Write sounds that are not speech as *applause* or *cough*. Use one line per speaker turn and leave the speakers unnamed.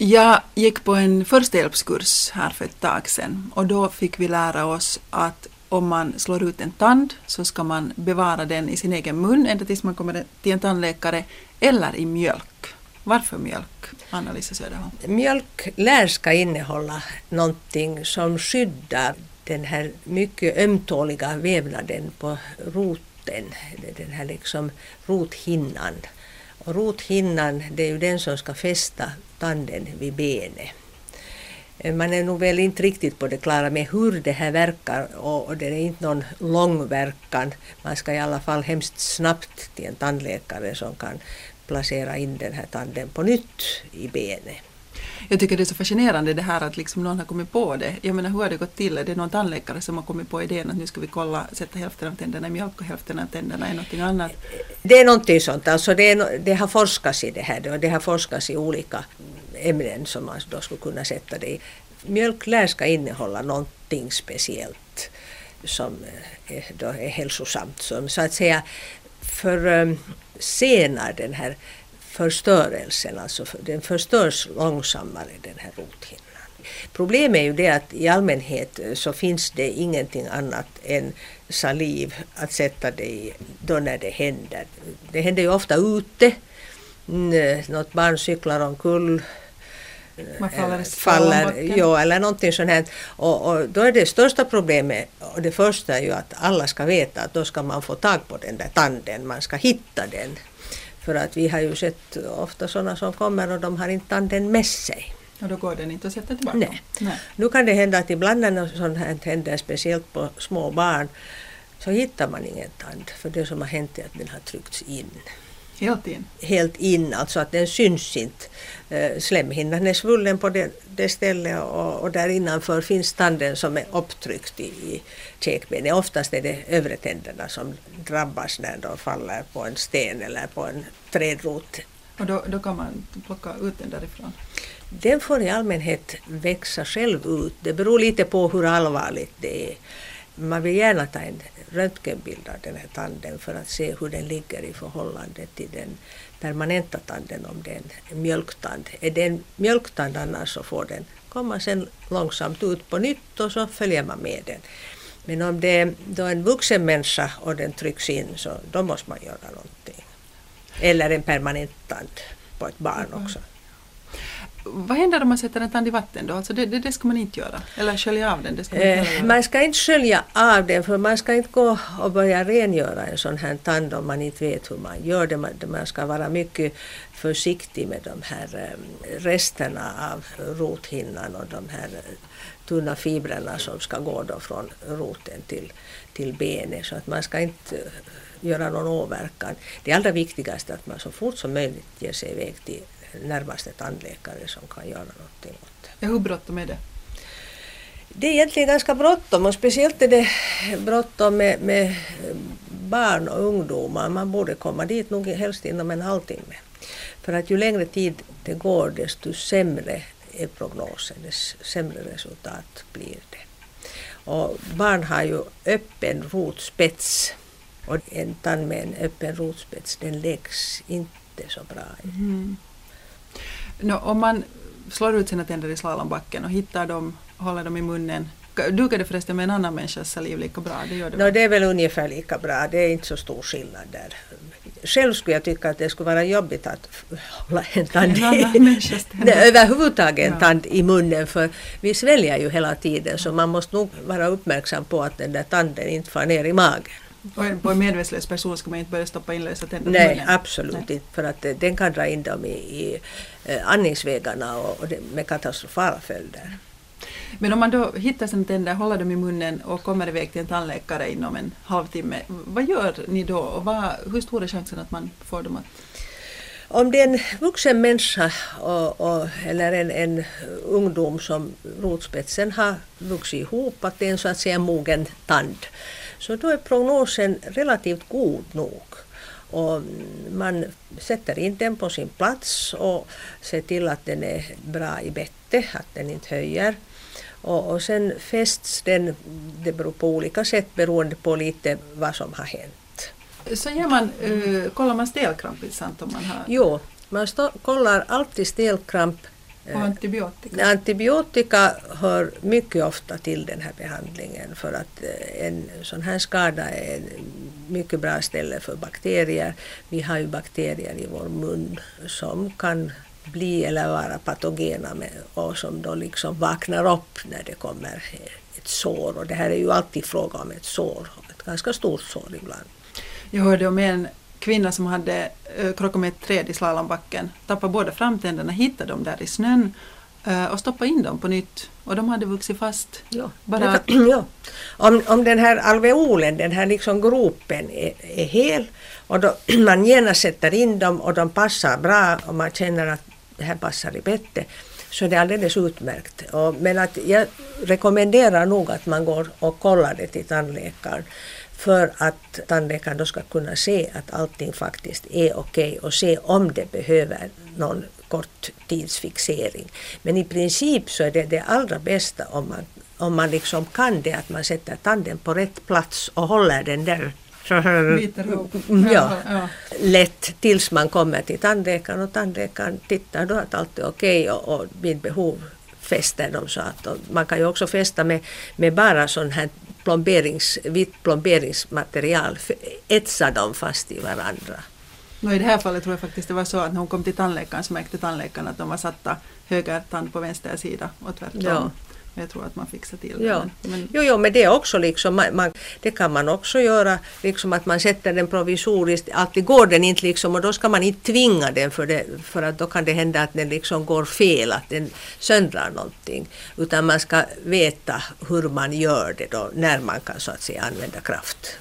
Jag gick på en förstahjälpskurs här för ett tag sedan och då fick vi lära oss att om man slår ut en tand så ska man bevara den i sin egen mun ända tills man kommer till en tandläkare eller i mjölk. Varför mjölk, Anna-Lisa Söderholm?
Mjölk lär ska innehålla någonting som skyddar den här mycket ömtåliga vävnaden på roten, den här liksom rothinnan. Rothinnan det är ju den som ska fästa tanden vid benet. Eh, man är nog väl inte riktigt på det klara med hur det här verkar och det är inte någon lång verkan. Man ska i alla fall hemskt snabbt till en tandläkare som kan placera in den här tanden på nytt i benet.
Jag tycker det är så fascinerande det här att liksom någon har kommit på det. Jag menar hur har det gått till? Är det någon tandläkare som har kommit på idén att nu ska vi kolla, sätta hälften av tänderna i mjölk och hälften av tänderna i någonting annat?
Det är någonting sånt. Alltså det, är, det har forskats i det här och det har forskats i olika ämnen som man då skulle kunna sätta det i. Mjölk lär ska innehålla någonting speciellt som eh, är, då är hälsosamt. Som så att säga försenar eh, den här förstörelsen, alltså den förstörs långsammare den här rothinnan. Problemet är ju det att i allmänhet så finns det ingenting annat än saliv att sätta det i då när det händer. Det händer ju ofta ute. Mm, något barn cyklar omkull
man faller,
faller ja, eller någonting sånt här. Och, och, då är det största problemet, och det första är ju att alla ska veta att då ska man få tag på den där tanden, man ska hitta den. För att vi har ju sett ofta sådana som kommer och de har inte tanden med sig.
Och då går den inte att sätta tillbaka?
Nej. Nej. Nu kan det hända att ibland när något sånt här händer, speciellt på små barn, så hittar man ingen tand. För det som har hänt är att den har tryckts in.
Helt in?
Helt in, alltså att den syns inte. Eh, slemhinnan är svullen på det, det stället och, och där innanför finns tanden som är upptryckt i, i käkbenet. Oftast är det övre tänderna som drabbas när de faller på en sten eller på en trädrot.
Och då, då kan man plocka ut den därifrån?
Den får i allmänhet växa själv ut. Det beror lite på hur allvarligt det är. Man vill gärna ta en röntgenbild av den här tanden för att se hur den ligger i förhållande till den permanenta tanden om det är en mjölktand. Är det en mjölktand annars så får den komma sen långsamt ut på nytt och så följer man med den. Men om det är då en vuxen människa och den trycks in så då måste man göra någonting. Eller en permanent tand på ett barn också.
Vad händer om man sätter en tand i vatten då? Alltså det, det, det ska man inte göra? Eller skölja av den? Det ska man,
eh, man ska inte skölja av den för man ska inte gå och börja rengöra en sån här tand om man inte vet hur man gör det. Man, man ska vara mycket försiktig med de här eh, resterna av rothinnan och de här eh, tunna fibrerna som ska gå då från roten till, till benet. Så att man ska inte eh, göra någon åverkan. Det allra viktigaste är att man så fort som möjligt ger sig iväg till närmaste tandläkare som kan göra någonting åt det.
Ja, hur bråttom är det?
Det är egentligen ganska bråttom och speciellt är det bråttom med, med barn och ungdomar. Man borde komma dit nog helst inom en halvtimme. För att ju längre tid det går desto sämre är prognosen, desto sämre resultat blir det. Och barn har ju öppen rotspets och en tand med en öppen rotspets den läggs inte så bra. Mm.
No, om man slår ut sina tänder i slalombacken och hittar dem, håller dem i munnen, Duger det förresten med en annan människas saliv lika bra? Det, gör det,
no, det är väl ungefär lika bra, det är inte så stor skillnad där. Själv skulle jag tycka att det skulle vara jobbigt att hålla en tand en *laughs* överhuvudtaget en tand i munnen för vi sväljer ju hela tiden så man måste nog vara uppmärksam på att den där tanden inte far ner i magen.
På en medvetslös person ska man inte börja stoppa in lösa tänder
Nej, munnen. absolut Nej. inte. För att den kan dra in dem i, i eh, andningsvägarna och, och det, med katastrofala följder.
Men om man då hittar sina tänder, håller dem i munnen och kommer iväg till en tandläkare inom en halvtimme, vad gör ni då och vad, hur stor är chansen att man får dem att
om det är en vuxen människa och, och, eller en, en ungdom som rotspetsen har vuxit ihop, att det är en så att säga mogen tand, så då är prognosen relativt god nog. Och man sätter in den på sin plats och ser till att den är bra i bettet, att den inte höjer. Och, och sen fästs den, det beror på olika sätt beroende på lite vad som har hänt.
Så gör man, uh, kollar man stelkramp sant om man har?
Jo, man stå, kollar alltid stelkramp
Och antibiotika?
Antibiotika hör mycket ofta till den här behandlingen för att eh, en sån här skada är ett mycket bra ställe för bakterier. Vi har ju bakterier i vår mun som kan bli eller vara patogena med, och som då liksom vaknar upp när det kommer ett sår. Och det här är ju alltid fråga om ett sår, ett ganska stort sår ibland.
Jag hörde om en kvinna som hade uh, krockat med ett träd i slalombacken, tappade båda framtänderna, hittade dem där i snön uh, och stoppade in dem på nytt. Och de hade vuxit fast.
Ja, bara... *clears throat* ja. Om, om den här alveolen, den här liksom gropen är, är hel och då *clears throat* man genast sätter in dem och de passar bra och man känner att det här passar i bettet så är det alldeles utmärkt. Och, men att jag rekommenderar nog att man går och kollar det till tandläkaren för att tandläkaren då ska kunna se att allting faktiskt är okej okay och se om det behöver någon korttidsfixering. Men i princip så är det det allra bästa om man, om man liksom kan det att man sätter tanden på rätt plats och håller den där ja, ja. lätt tills man kommer till tandläkaren och tandläkaren tittar då att allt är okej okay och, och vid behov fäster de så att man kan ju också fästa med, med bara sån här plomberings, vitt plomberingsmaterial, etsa dem fast i varandra.
No, I det här fallet tror jag faktiskt det var så att när hon kom till tandläkaren så märkte tandläkaren att de var satta höger tand på vänster sida och tvärtom. Ja. Jag tror att man fixar till det.
Ja. Men, jo, jo, men det är också liksom, man, man, det kan man också göra, liksom att man sätter den provisoriskt. Alltid går den inte liksom och då ska man inte tvinga den för, det, för att då kan det hända att den liksom går fel, att den söndrar någonting. Utan man ska veta hur man gör det då, när man kan så att säga använda kraft.